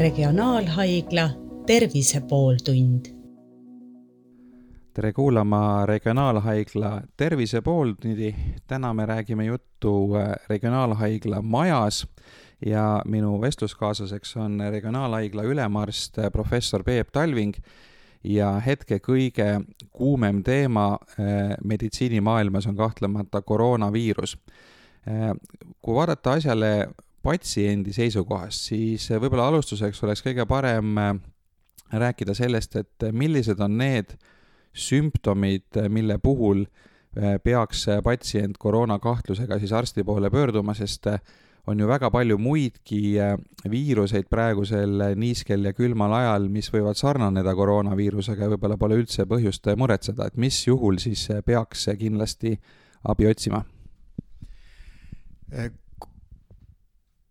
Regionaalhaigla Tervise pooltund. tere kuulama Regionaalhaigla Tervise pooltundi. täna me räägime juttu äh, Regionaalhaigla majas ja minu vestluskaaslaseks on Regionaalhaigla ülemarst äh, professor Peep Talving ja hetke kõige kuumem teema äh, meditsiinimaailmas on kahtlemata koroonaviirus. kui vaadata asjale patsiendi seisukohast, siis võib-olla alustuseks oleks kõige parem äh, rääkida sellest, et millised on need sümptomid, mille puhul peaks patsient koroonakahtlusega siis arsti poole pöörduma, sest on ju väga palju muidki viiruseid praegusel niiskel ja külmal ajal, mis võivad sarnaneda koroonaviirusega ja võib-olla pole üldse põhjust muretseda, et mis juhul siis peaks kindlasti abi otsima?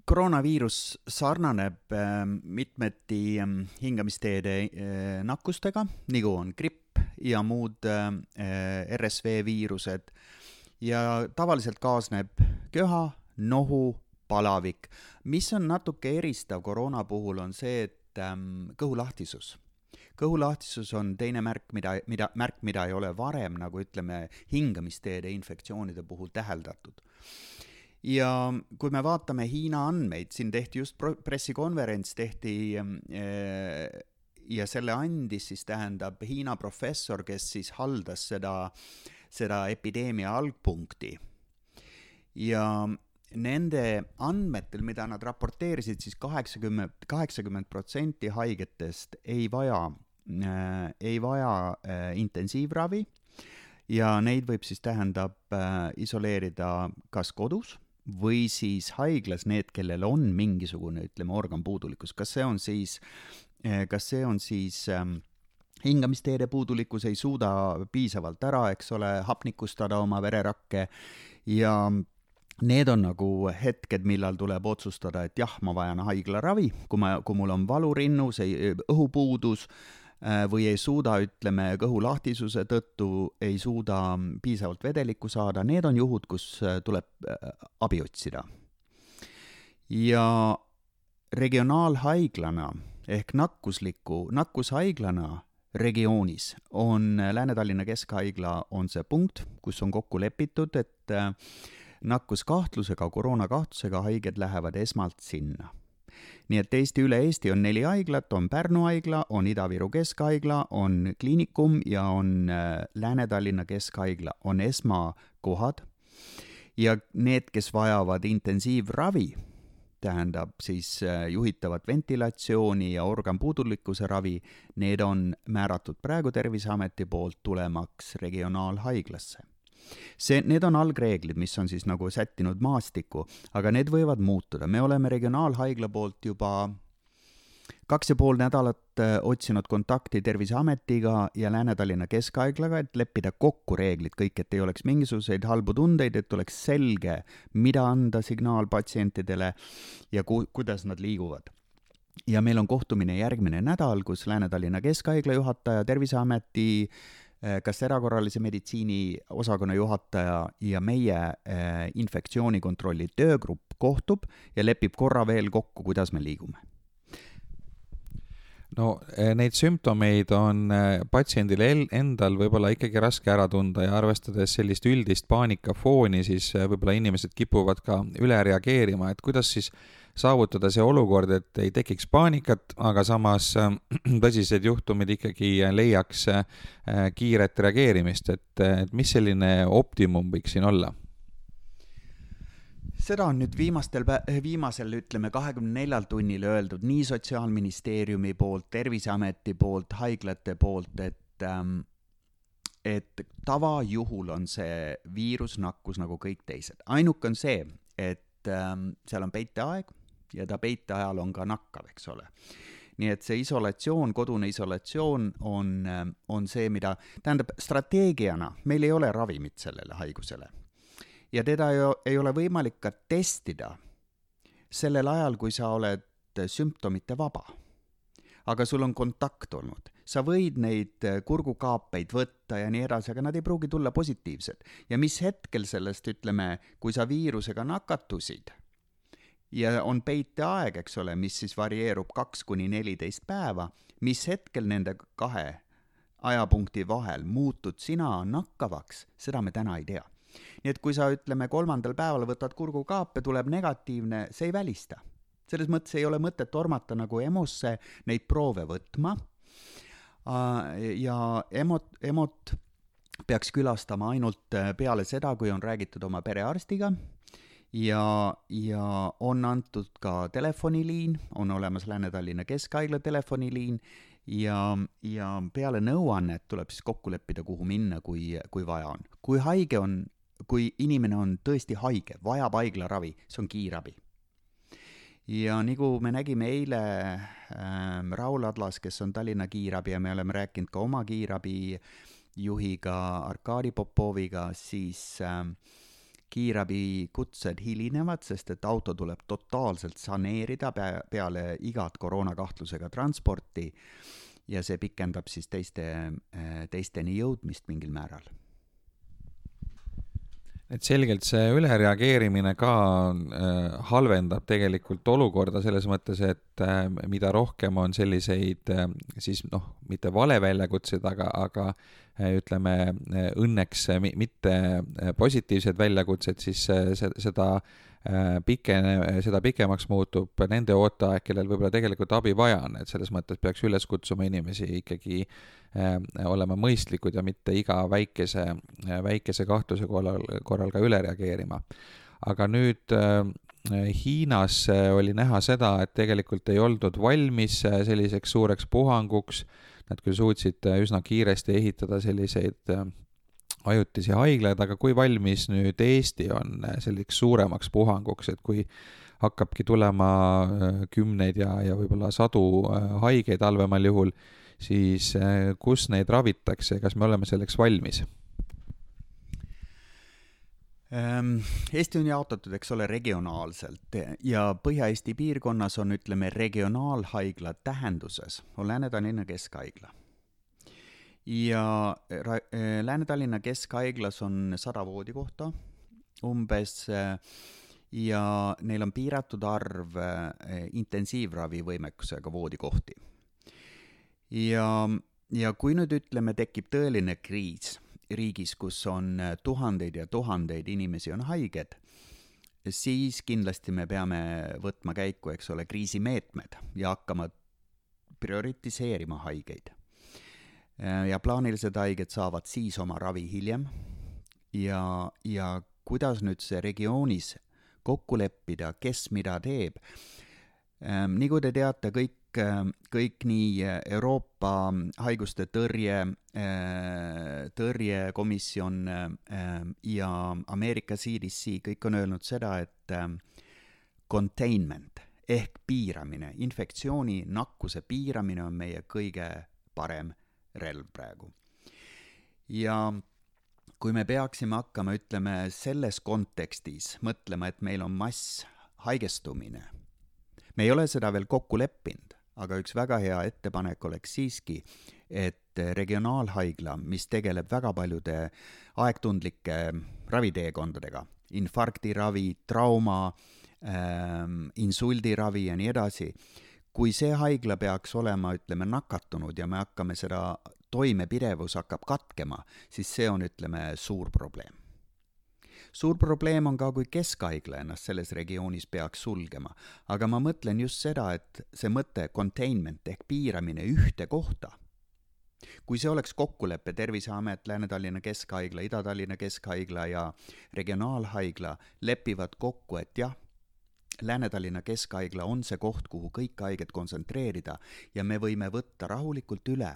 Koroonaviirus sarnaneb ähm, mitmeti ähm, hingamisteede äh, nakkustega, nagu on gripp ja muud ähm, äh, RSV viirused. Ja tavaliselt kaasneb köha, nohu, palavik. mis on natuke eristav koroona puhul, on see, et kõhulahtisus. Kõhulahtisus on teine märk, mida, mida, märk, mida ei ole varem nagu ütleme, hingamisteede infektsioonide puhul täheldatud ja kui me vaatame Hiina andmeid, siin tehti just pressikonverents, tehti äh, ja selle andis siis tähendab Hiina professor, kes siis haldas seda, seda epideemia algpunkti. ja nende andmetel, mida nad raporteerisid siis kaheksakümmend, kaheksakümmend protsenti haigetest ei vaja äh,, ei vaja äh, intensiivravi ja neid võib siis tähendab äh, isoleerida kas kodus või siis haiglas need, kellel on mingisugune, ütleme, organpuudulikkus, kas see on siis, eh, kas see on siis ähm, hingamisteede puudulikkus, ei suuda piisavalt ära, eks ole, hapnikustada oma vererakke ja need on nagu hetked, millal tuleb otsustada, et jah, ma vajan haiglaravi, kui ma, kui mul on valu rinnus, õhupuudus või ei suuda, ütleme, kõhulahtisuse tõttu ei suuda piisavalt vedelikku saada, need on juhud, kus äh, tuleb äh, abi otsida. ja regionaalhaiglana ehk nakkusliku, nakkushaiglana regioonis on Lääne-Tallinna Keskhaigla on see punkt, kus on kokku lepitud, et nakkuskahtlusega, koroonakahtlusega haiged lähevad esmalt sinna nii et Eesti, üle Eesti on neli haiglat, on Pärnu haigla, on Ida-Viru Keskhaigla, on Kliinikum ja on äh, Lääne-Tallinna Keskhaigla, on esmakohad. ja need, kes vajavad intensiivravi, tähendab siis äh, juhitavat ventilatsiooni ja organpuudulikkuse ravi, need on määratud praegu Terviseameti poolt tulemaks regionaalhaiglasse see, need on algreeglid, mis on siis nagu sättinud maastikku, aga need võivad muutuda, me oleme Regionaalhaigla poolt juba kaks ja pool nädalat äh, otsinud kontakti Terviseametiga ja Lääne-Tallinna Keskhaiglaga, et leppida kokku reeglid kõik, et ei oleks mingisuguseid halbu tundeid, et oleks selge, mida anda signaal patsientidele ja ku-, kuidas nad liiguvad. Ja meil on kohtumine järgmine nädal, kus Lääne-Tallinna Keskhaigla juhataja, Terviseameti kas erakorralise meditsiini osakonna juhataja ja meie äh, infektsioonikontrolli töögrupp kohtub ja lepib korra veel kokku, kuidas me liigume. No äh, neid sümptomeid on patsiendil endal võib-olla ikkagi raske ära tunda ja arvestades sellist üldist paanikafooni, siis võib-olla inimesed kipuvad ka üle reageerima, et kuidas siis saavutada see olukord, et ei tekiks paanikat, aga samas äh, tõsised juhtumid ikkagi leiaks äh, kiiret reageerimist, et, et mis selline optimum võiks siin olla? seda on nüüd viimastel, viimasel, ütleme, kahekümne neljal tunnil öeldud nii Sotsiaalministeeriumi poolt, Terviseameti poolt, haiglate poolt, et ähm, et tavajuhul on see viirusnakkus nagu kõik teised. ainuke on see, et ähm, seal on peiteaeg, ja ta peiteajal on ka nakkav, eks ole. nii et see isolatsioon, kodune isolatsioon on, on see, mida, tähendab, strateegiana meil ei ole ravimit sellele haigusele. ja teda ei, ei ole võimalik ka testida sellel ajal, kui sa oled sümptomite vaba. aga sul on kontakt olnud, sa võid neid kurgukaapeid võtta ja nii edasi, aga nad ei pruugi tulla positiivsed. ja mis hetkel sellest, ütleme, kui sa viirusega nakatusid ja on peiteaeg, eks ole, mis siis varieerub kaks kuni neliteist päeva, mis hetkel nende kahe ajapunkti vahel muutud sina nakkavaks, seda me täna ei tea. nii et kui sa, ütleme, kolmandal päeval võtad kurgukaape, tuleb negatiivne, see ei välista. selles mõttes ei ole mõtet tormata nagu EMO-sse neid proove võtma ja EMO-t, EMO-t peaks külastama ainult peale seda, kui on räägitud oma perearstiga ja, ja on antud ka telefoniliin, on olemas Lääne-Tallinna Keskhaigla telefoniliin ja, ja peale nõuannet tuleb siis kokku leppida, kuhu minna, kui, kui vaja on. kui haige on, kui inimene on tõesti haige, vajab haiglaravi, see on kiirabi. ja nagu me nägime eile äh, Raul Adlas, kes on Tallinna kiirabi ja me oleme rääkinud ka oma kiirabi juhiga Arkadi Popoviga, siis äh, kiirabikutsed hilinevad, sest et auto tuleb totaalselt saneerida pea, peale igat koroonakahtlusega transporti ja see pikendab siis teiste, teisteni jõudmist mingil määral et selgelt see ülereageerimine ka äh, halvendab tegelikult olukorda selles mõttes, et äh, mida rohkem on selliseid äh, siis noh, mitte valeväljakutseid, aga, aga äh, ütleme äh, õnneks mitte äh, positiivseid väljakutseid, siis seda pikene, seda pikemaks muutub nende ooteaeg, kellel võib-olla tegelikult abi vaja on, et selles mõttes peaks üles kutsuma inimesi ikkagi äh, olema mõistlikud ja mitte iga väikese, äh, väikese kahtluse korral, korral ka üle reageerima. aga nüüd Hiinas oli näha seda, et tegelikult ei oldud valmis selliseks suureks puhanguks, nad küll suutsid üsna kiiresti ehitada selliseid ajutisi haiglaid, aga kui valmis nüüd Eesti on äh, selliseks suuremaks puhanguks, et kui hakkabki tulema äh, kümneid ja, ja võib-olla sadu äh, haigeid halvemal juhul, siis kus neid ravitakse ja kas me oleme selleks valmis? Ehm, Eesti on jaotatud, eks ole, regionaalselt ja Põhja-Eesti piirkonnas on, ütleme, regionaalhaigla tähenduses on Lääne-Tallinna Keskhaigla ja äh, Lääne-Tallinna Keskhaiglas on sada voodikohta umbes äh, ja neil on piiratud arv äh, intensiivravi võimekusega voodikohti. ja, ja kui nüüd ütleme, tekib tõeline kriis riigis, kus on tuhandeid ja tuhandeid inimesi on haiged, siis kindlasti me peame võtma käiku, eks ole, kriisimeetmed ja hakkama prioritiseerima haigeid ja plaanilised haiged saavad siis oma ravi hiljem ja, ja kuidas nüüd see regioonis kokku leppida, kes mida teeb. Ähm, nagu te teate, kõik, ähm, kõik nii Euroopa haiguste tõrje, äh, tõrjekomisjon ähm, ja Ameerika CDC, kõik on öelnud seda, et containment ehk piiramine, infektsiooni, nakkuse piiramine on meie kõige parem relv praegu. ja kui me peaksime hakkama, ütleme, selles kontekstis mõtlema, et meil on mass haigestumine, me ei ole seda veel kokku leppinud, aga üks väga hea ettepanek oleks siiski, et regionaalhaigla, mis tegeleb väga paljude aegtundlike raviteekondadega, infarktiravi, trauma ähm,, insuldiravi ja nii edasi, kui see haigla peaks olema, ütleme, nakatunud ja me hakkame seda, toimepidevus hakkab katkema, siis see on, ütleme, suur probleem. suur probleem on ka, kui keskhaigla ennast selles regioonis peaks sulgema, aga ma mõtlen just seda, et see mõte containment ehk piiramine ühte kohta kui see oleks kokkulepe, Terviseamet, Lääne-Tallinna Keskhaigla, Ida-Tallinna Keskhaigla ja Regionaalhaigla lepivad kokku, et jah, Lääne-Tallinna Keskhaigla on see koht, kuhu kõik haiged kontsentreerida ja me võime võtta rahulikult üle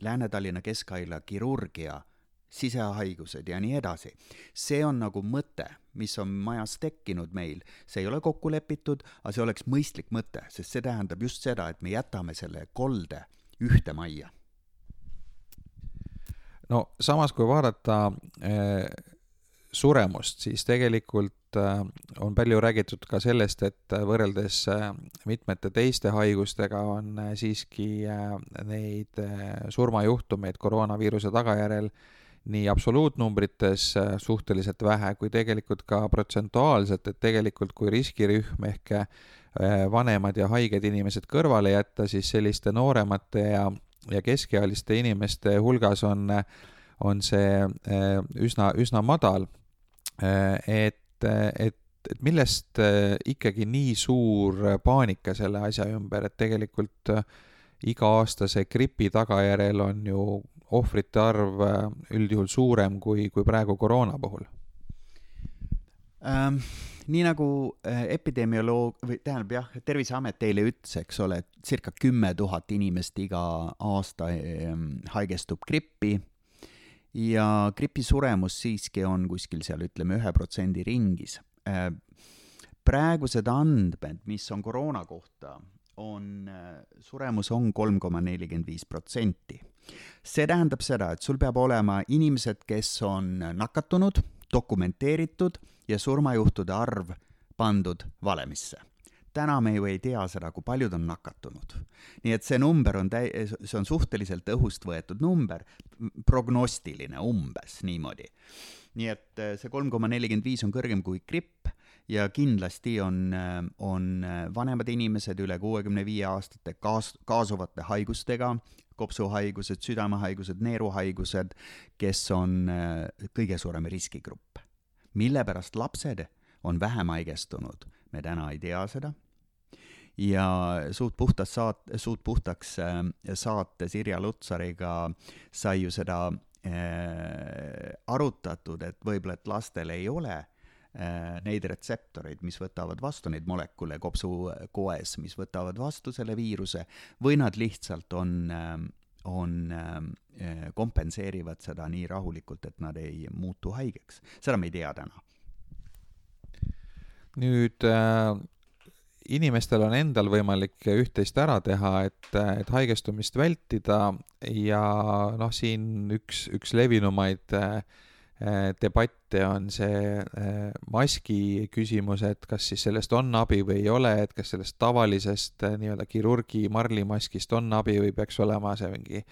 Lääne-Tallinna Keskhaigla kirurgia, sisehaigused ja nii edasi. see on nagu mõte, mis on majas tekkinud meil, see ei ole kokku lepitud, aga see oleks mõistlik mõte, sest see tähendab just seda, et me jätame selle kolde ühte majja. no samas, kui vaadata äh, suremust, siis tegelikult on palju räägitud ka sellest, et äh, võrreldes äh, mitmete teiste haigustega on siiski neid surmajuhtumeid koroonaviiruse tagajärjel nii absoluutnumbrites äh, suhteliselt vähe kui tegelikult ka protsentuaalselt, et tegelikult kui riskirühm ehk äh, vanemad ja haiged inimesed kõrvale jätta, siis selliste nooremate ja, ja keskealiste inimeste hulgas on, on see äh, üsna, üsna madal. et, et et millest ikkagi nii suur paanika selle asja ümber, et tegelikult iga-aastase gripi tagajärjel on ju ohvrite arv äh, üldjuhul suurem kui, kui praegu koroona puhul ähm,? nii nagu epidemioloog või tähendab jah, Terviseamet eile ütles, eks ole, et circa kümme tuhat inimest iga aasta äh, haigestub grippi ja gripi suremus siiski on kuskil seal ütleme ühe protsendi ringis äh,. praegused andmed, mis on koroona kohta, on, äh, suremus on kolm koma nelikümmend viis protsenti. see tähendab seda, et sul peab olema inimesed, kes on nakatunud, dokumenteeritud ja surmajuhtude arv pandud valemisse täna me ju ei tea seda, kui paljud on nakatunud. nii et see number on täi-, see on suhteliselt õhust võetud number, prognostiline umbes niimoodi. nii et äh, see kolm koma nelikümmend viis on kõrgem kui gripp ja kindlasti on, on vanemad inimesed üle kuuekümne viie aastate kaas-, kaasuvate haigustega, kopsuhaigused, südamehaigused, neeruhaigused, kes on äh, kõige suurem riskigrupp. mille pärast lapsed on vähem haigestunud, me täna ei tea seda ja Suud puhtast saat-, Suud puhtaks äh, saates Irja Lutsariga sai ju seda äh, arutatud, et võib-olla, et lastel ei ole Äh, neid retseptoreid, mis võtavad vastu neid molekule kopsukoes, mis võtavad vastu selle viiruse, või nad lihtsalt on, on, kompenseerivad seda nii rahulikult, et nad ei muutu haigeks. seda me ei tea täna. nüüd äh, inimestel on endal võimalik üht-teist ära teha, et, et haigestumist vältida. Ja noh, siin üks, üks levinumaid Äh, debatte on see äh, maski küsimus, et kas siis sellest on abi või ei ole, et kas sellest tavalisest äh, nii-öelda kirurgi marlimaskist on abi või peaks olema see mingi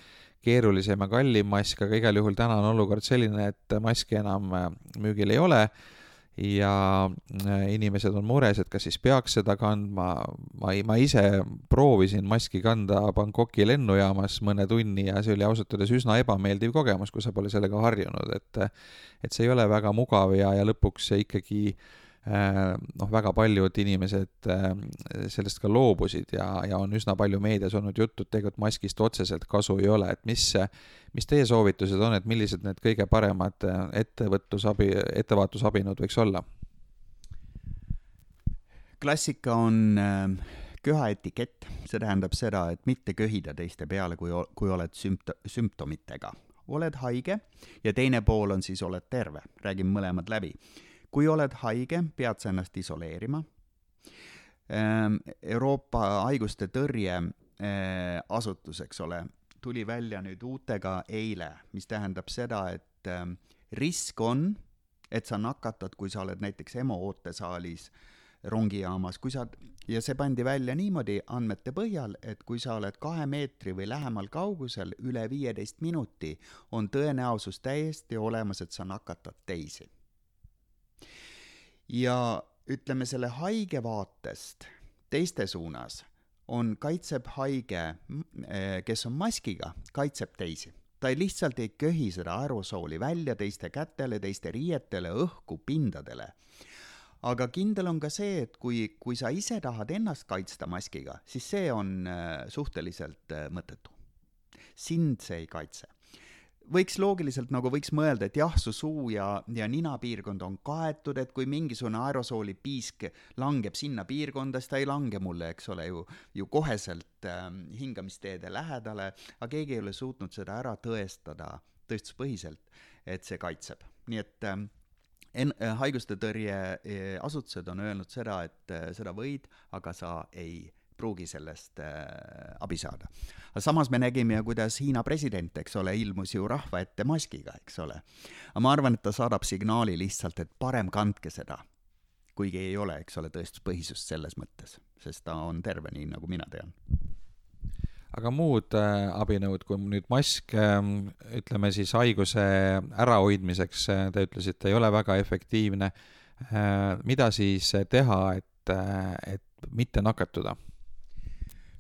keerulisem ja kallim mask, aga igal juhul täna on olukord selline, et maski enam müügil ei ole ja äh, inimesed on mures, et kas siis peaks seda kandma, ma ei, ma ise proovisin maski kanda Bangkoki lennujaamas mõne tunni ja see oli ausalt öeldes üsna ebameeldiv kogemus, kui sa pole sellega harjunud, et et see ei ole väga mugav ja, ja lõpuks see ikkagi äh, noh, väga paljud inimesed äh, sellest ka loobusid ja, ja on üsna palju meedias olnud juttu, et tegelikult maskist otseselt kasu ei ole, et mis, mis teie soovitused on, et millised need kõige paremad äh, ettevõtlusabi, ettevaatusabinõud võiks olla? klassika on köhaetikett, see tähendab seda, et mitte köhida teiste peale, kui, kui oled sümpt-, sümptomitega. oled haige ja teine pool on siis oled terve, räägime mõlemad läbi kui oled haige, pead sa ennast isoleerima. Ehm, Euroopa haiguste tõrje eh, asutus, eks ole, tuli välja nüüd uutega eile, mis tähendab seda, et ehm, risk on, et sa nakatad, kui sa oled näiteks EMO ootesaalis rongijaamas, kui sa, ja see pandi välja niimoodi andmete põhjal, et kui sa oled kahe meetri või lähemal kaugusel üle viieteist minuti, on tõenäosus täiesti olemas, et sa nakatad teisi ja ütleme selle haige vaatest teiste suunas on, kaitseb haige, eh, kes on maskiga, kaitseb teisi. ta ei lihtsalt ei köhi seda aerosooli välja teiste kätele, teiste riietele, õhku, pindadele. aga kindel on ka see, et kui, kui sa ise tahad ennast kaitsta maskiga, siis see on eh, suhteliselt eh, mõttetu. sind see ei kaitse võiks loogiliselt nagu võiks mõelda, et jah, su suu ja, ja ninapiirkond on kaetud, et kui mingisugune aerosooli piisk langeb sinna piirkonda, siis ta ei lange mulle, eks ole ju, ju koheselt äh, hingamisteede lähedale, aga keegi ei ole suutnud seda ära tõestada tõestuspõhiselt, et see kaitseb. nii et äh, en-, haiguste tõrjeasutused on öelnud seda, et äh, seda võid, aga sa ei pruugi sellest äh, abi saada. aga samas me nägime ju, kuidas Hiina president, eks ole, ilmus ju rahva ette maskiga, eks ole. aga ma arvan, et ta saadab signaali lihtsalt, et parem kandke seda, kuigi ei ole, eks ole, tõestuspõhisust selles mõttes, sest ta on terve, nii nagu mina tean aga muud äh, abinõud, kui nüüd mask, ähm, ütleme siis haiguse ärahoidmiseks, äh, te ütlesite, ei ole väga efektiivne, mida siis teha, et, et mitte nakatuda?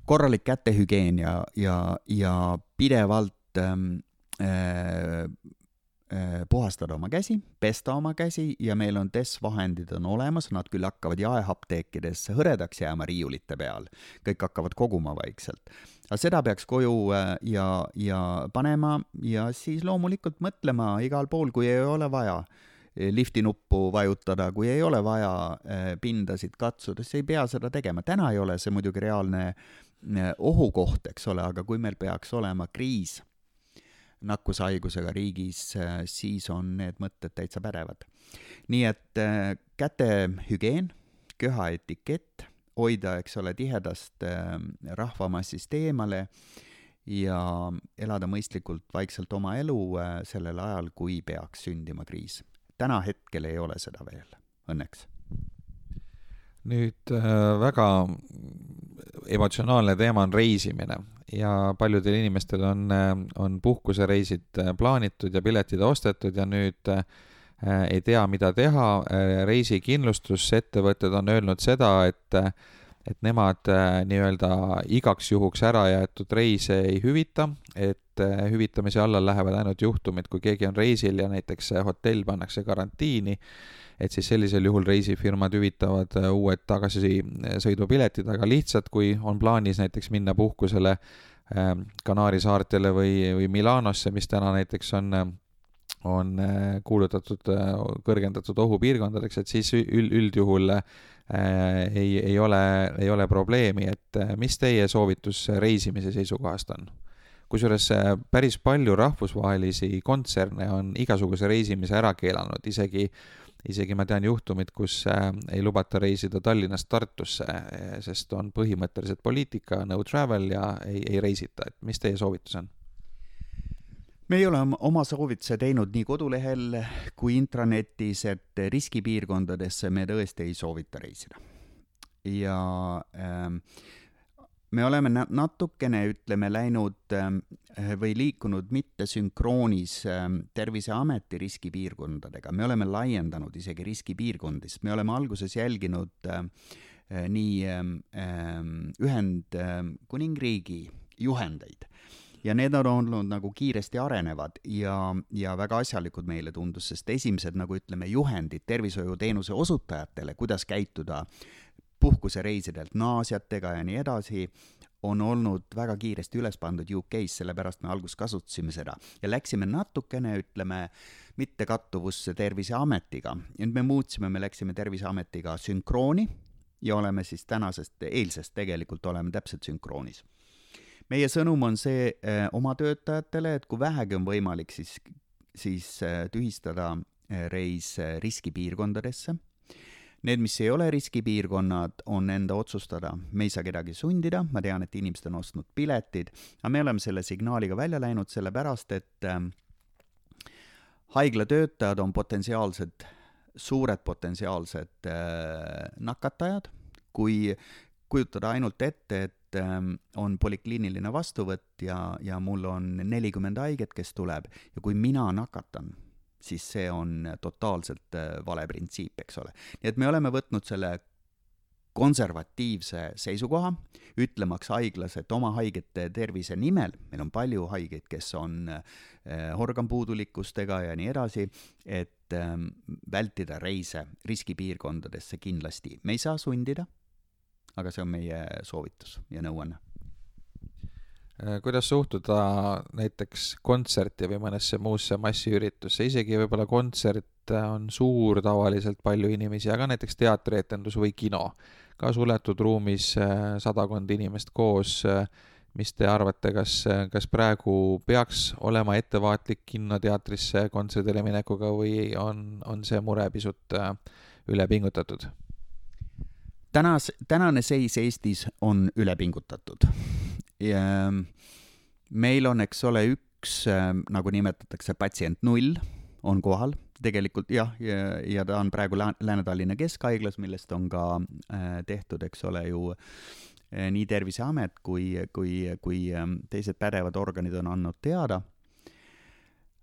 Korralik kätehügieen ja, ja, ja pidevalt ähm, äh, Äh, puhastada oma käsi, pesta oma käsi ja meil on DES-vahendid on olemas, nad küll hakkavad jaeapteekides hõredaks jääma riiulite peal, kõik hakkavad koguma vaikselt. aga seda peaks koju äh, ja, ja panema ja siis loomulikult mõtlema igal pool, kui ei ole vaja äh, lifti nuppu vajutada, kui ei ole vaja pindasid katsuda, siis ei pea seda tegema. täna ei ole see muidugi reaalne ohukoht, eks ole, aga kui meil peaks olema kriis nakkushaigusega riigis, äh, siis on need mõtted täitsa pädevad. nii et äh, kätehügieen, köhaetikett, hoida, eks ole, tihedast äh, rahvamassist eemale ja elada mõistlikult vaikselt oma elu sellel ajal, kui peaks sündima kriis. täna hetkel ei ole seda veel, õnneks. nüüd väga emotsionaalne teema on reisimine ja paljudel inimestel on, on puhkusereisid äh, plaanitud ja piletid ostetud ja nüüd äh, ei tea, mida teha. Äh, reisikindlustusettevõtted on öelnud seda, et, et nemad nii-öelda igaks juhuks ära jäetud reise ei hüvita, et hüvitamise alla lähevad ainult juhtumid, kui keegi on reisil ja näiteks hotell pannakse karantiini et siis sellisel juhul reisifirmad hüvitavad äh, uued tagasisõidupiletid, aga lihtsalt, kui on plaanis näiteks minna puhkusele ähm, Kanaari saartele või, või Milanosse, mis täna näiteks on on kuulutatud kõrgendatud ohupiirkondadeks, et siis üld, üldjuhul äh, ei, ei ole, ei ole probleemi, et mis teie soovitus reisimise seisukohast on? Kusjuures päris palju rahvusvahelisi kontserne on igasuguse reisimise ära keelanud, isegi äh, isegi ma tean juhtumit, kus äh, ei lubata reisida Tallinnast Tartusse, äh, sest on põhimõtteliselt poliitika, no travel ja ei, ei reisita, et mis teie soovitus on? meie oleme oma soovituse teinud nii kodulehel kui intranetis, et riskipiirkondadesse me tõesti ei soovita reisida. ja äh, me oleme natukene, ütleme, läinud ähm, või liikunud mitte sünkroonis ähm, Terviseameti riskipiirkondadega, me oleme laiendanud isegi riskipiirkondi, sest me oleme alguses jälginud ähm, äh, nii Ühendkuningriigi juhendeid. Ja need on olnud nagu kiiresti arenevad ja, ja väga asjalikud meile tundus, sest esimesed nagu ütleme, juhendid tervishoiuteenuse osutajatele, kuidas käituda puhkusereisidelt naasjatega ja nii edasi, on olnud väga kiiresti üles pandud UK-s, sellepärast me alguses kasutasime seda ja läksime natukene, ütleme, mitte kattuvusse Terviseametiga. nüüd me muutsime, me läksime Terviseametiga sünkrooni ja oleme siis tänasest, eilsest tegelikult oleme täpselt sünkroonis. meie sõnum on see eh, oma töötajatele, et kui vähegi on võimalik, siis, siis eh, tühistada eh, reis eh, riskipiirkondadesse Need, mis ei ole riskipiirkonnad, on enda otsustada, me ei saa kedagi sundida, ma tean, et inimesed on ostnud piletid, aga me oleme selle signaaliga välja läinud sellepärast, et äh, haiglatöötajad on potentsiaalsed, suured potentsiaalsed äh, nakatajad, kui kujutada ainult ette, et äh, on polikliiniline vastuvõtt ja, ja mul on nelikümmend haiget, kes tuleb ja kui mina nakatan siis see on totaalselt äh, vale printsiip, eks ole. nii et me oleme võtnud selle konservatiivse seisukoha, ütlemaks haiglas, et oma haigete tervise nimel, meil on palju haigeid, kes on äh, organpuudulikkustega ja nii edasi, et äh, vältida reise riskipiirkondadesse kindlasti. me ei saa sundida, aga see on meie soovitus ja nõuanne kuidas suhtuda näiteks kontserti või mõnesse muusse massiüritusse, isegi võib-olla kontsert on suur, tavaliselt palju inimesi, aga näiteks teatrietendus või kino, ka suletud ruumis äh, sadakond inimest koos, äh, mis te arvate, kas, kas praegu peaks olema ettevaatlik kinnoteatrisse kontserdile minekuga või on, on see mure pisut üle pingutatud? tänas, tänane seis Eestis on üle pingutatud meil on, eks ole, üks, ähm, nagu nimetatakse, patsient null on kohal, tegelikult jah, ja, ja ta on praegu Lääne-Tallinna Keskhaiglas, millest on ka äh, tehtud, eks ole ju, nii Terviseamet kui, kui, kui ähm, teised pädevad organid on andnud teada.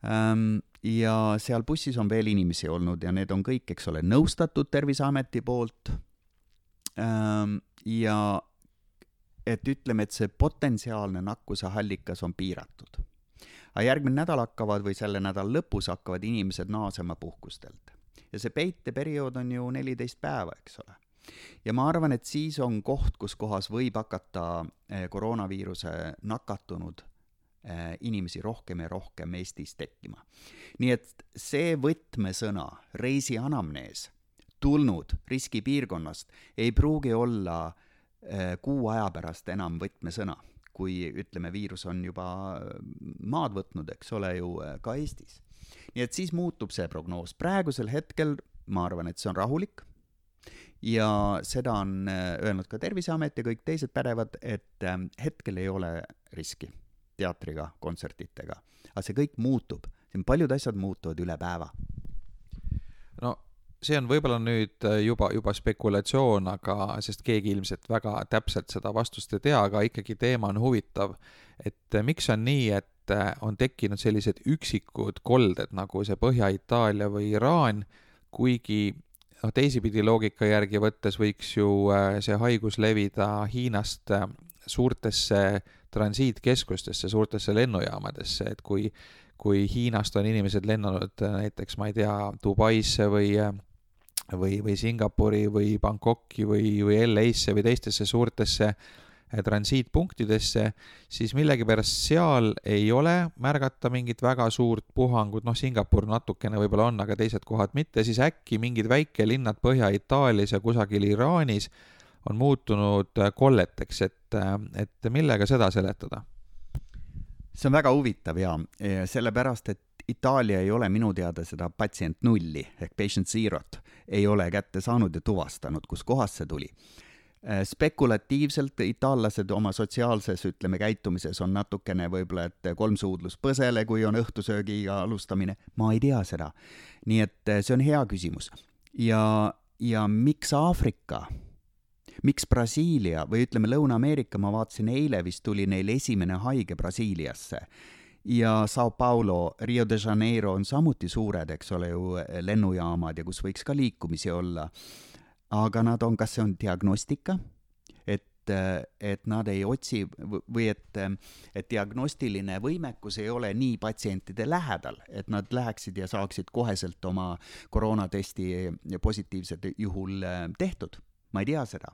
Ähm, ja seal bussis on veel inimesi olnud ja need on kõik, eks ole, nõustatud Terviseameti poolt. Ähm, ja et ütleme, et see potentsiaalne nakkuse allikas on piiratud. aga järgmine nädal hakkavad või selle nädala lõpus hakkavad inimesed naasema puhkustelt. ja see peiteperiood on ju neliteist päeva, eks ole ja ma arvan, et siis on koht, kus kohas võib hakata eh, koroonaviiruse nakatunud eh, inimesi rohkem ja rohkem Eestis tekkima. nii et see võtmesõna, reisianamnees, tulnud riskipiirkonnast, ei pruugi olla kuu aja pärast enam võtmesõna, kui ütleme, viirus on juba maad võtnud, eks ole ju, ka Eestis. nii et siis muutub see prognoos, praegusel hetkel ma arvan, et see on rahulik ja seda on äh, öelnud ka Terviseamet ja kõik teised pädevad, et hetkel ei ole riski teatriga, kontsertidega. aga see kõik muutub, siin paljud asjad muutuvad üle päeva. no see on võib-olla nüüd äh, juba, juba spekulatsioon, aga, sest keegi ilmselt väga täpselt seda vastust ei tea, aga ikkagi teema on huvitav. et äh, miks on nii, et on tekkinud sellised üksikud kolded nagu see Põhja-Itaalia või Iraan, kuigi noh, teisipidi loogika järgi võttes võiks ju äh, see haigus levida Hiinast äh, suurtesse transiitkeskustesse, suurtesse lennujaamadesse, et kui, kui Hiinast on inimesed lennanud äh, näiteks, ma ei tea, Dubaisse või või, või Singapuri või Bangkoki või, või LA-sse või teistesse suurtesse transiitpunktidesse, siis millegipärast seal ei ole märgata mingit väga suurt puhangut, noh, Singapur natukene võib-olla on, aga teised kohad mitte, siis äkki mingid väikelinnad Põhja-Itaalias ja kusagil Iraanis on muutunud kolleteks, et, et millega seda seletada? see on väga huvitav ja sellepärast, et Itaalia ei ole minu teada seda patsient nulli ehk patient zero't ei ole kätte saanud ja tuvastanud, kuskohast see tuli Äh, spekulatiivselt itaallased oma sotsiaalses, ütleme, käitumises on natukene võib-olla, et kolm suudlust põsele, kui on õhtusöögiga alustamine, ma ei tea seda. nii et äh, see on hea küsimus. ja, ja miks Aafrika? miks Brasiilia või ütleme, Lõuna-Ameerika, ma vaatasin eile vist tuli neil esimene haige Brasiiliasse ja Sao Paulo, Rio de Janeiro on samuti suured, eks ole ju, lennujaamad ja kus võiks ka liikumisi olla aga nad on, kas see on diagnostika, et, et nad ei otsi või et, et diagnostiline võimekus ei ole nii patsientide lähedal, et nad läheksid ja saaksid koheselt oma koroonatesti positiivsed juhul eh, tehtud. ma ei tea seda.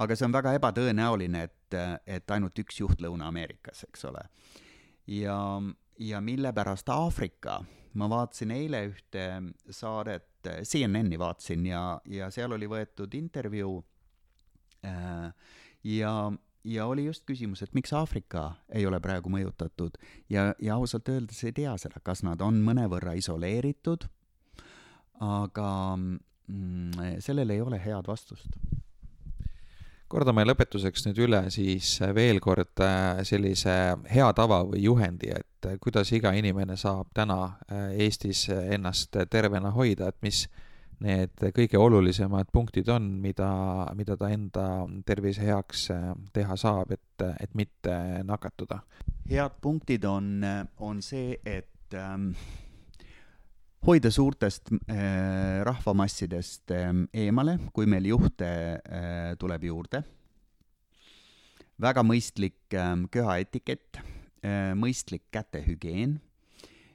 aga see on väga ebatõenäoline, et, et ainult üks juht Lõuna-Ameerikas, eks ole. Ja, ja mille pärast Aafrika? Ma vaatasin eile ühte saadet, CNN-i vaatasin ja, ja seal oli võetud intervjuu äh, ja, ja oli just küsimus, et miks Aafrika ei ole praegu mõjutatud. Ja, ja ausalt öeldes ei tea seda, kas nad on mõnevõrra isoleeritud, aga mm, sellele ei ole head vastust kordame lõpetuseks nüüd üle siis veel kord äh, sellise hea tava või juhendi, et äh, kuidas iga inimene saab täna äh, Eestis ennast tervena hoida, et mis need kõige olulisemad punktid on, mida, mida ta enda tervise heaks teha saab, et, et mitte nakatuda? head punktid on, on see, et ähm, hoida suurtest äh, rahvamassidest äh, eemale, kui meil juhte äh, tuleb juurde. väga mõistlik äh, köhaetikett äh,, mõistlik kätehügieen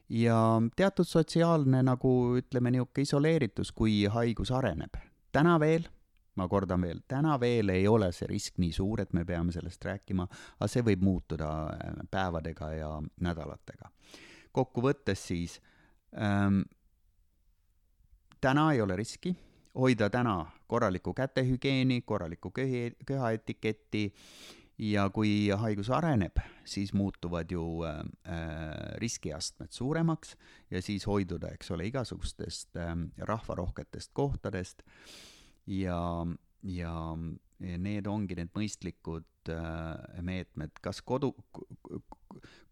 ja teatud sotsiaalne nagu ütleme, niisugune isoleeritus, kui haigus areneb. täna veel, ma kordan veel, täna veel ei ole see risk nii suur, et me peame sellest rääkima, aga see võib muutuda äh, päevadega ja nädalatega. kokkuvõttes siis ähm, täna ei ole riski, hoida täna korralikku kätehügieeni, korralikku köhi, köhaetiketti ja kui haigus areneb, siis muutuvad ju äh, riskiastmed suuremaks ja siis hoiduda, eks ole, igasugustest äh, rahvarohketest kohtadest ja, ja need ongi need mõistlikud äh, meetmed, kas kodu,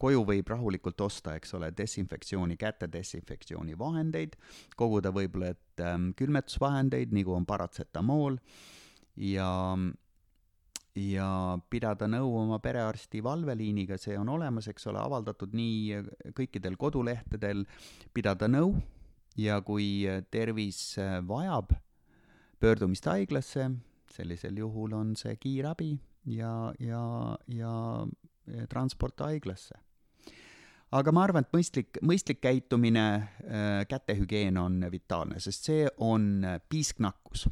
koju võib rahulikult osta, eks ole, desinfektsiooni, käte desinfektsiooni vahendeid, koguda võib-olla, et ähm, külmetusvahendeid, nagu on paratsetamool ja ja pidada nõu oma perearsti valveliiniga, see on olemas, eks ole, avaldatud nii kõikidel kodulehtedel, pidada nõu ja kui tervis vajab pöördumist haiglasse, sellisel juhul on see kiirabi ja, ja, ja transport haiglasse. aga ma arvan, et mõistlik, mõistlik käitumine, kätehügieen on vitaalne, sest see on piisknakkus.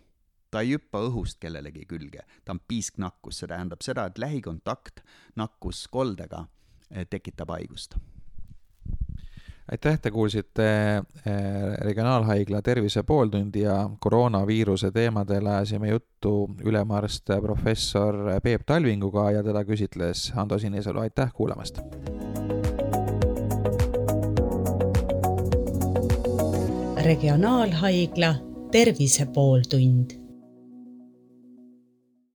Ta ei hüppa õhust kellelegi külge, ta on piisknakkus, see tähendab seda, et lähikontakt nakkuskoldega tekitab haigust aitäh, te kuulsite Regionaalhaigla Tervise pooltundi ja koroonaviiruse teemadel ajasime juttu ülemarst professor Peep Talvinguga ja teda küsitles Ando Sinisalu, aitäh kuulamast! regionaalhaigla Tervise pooltund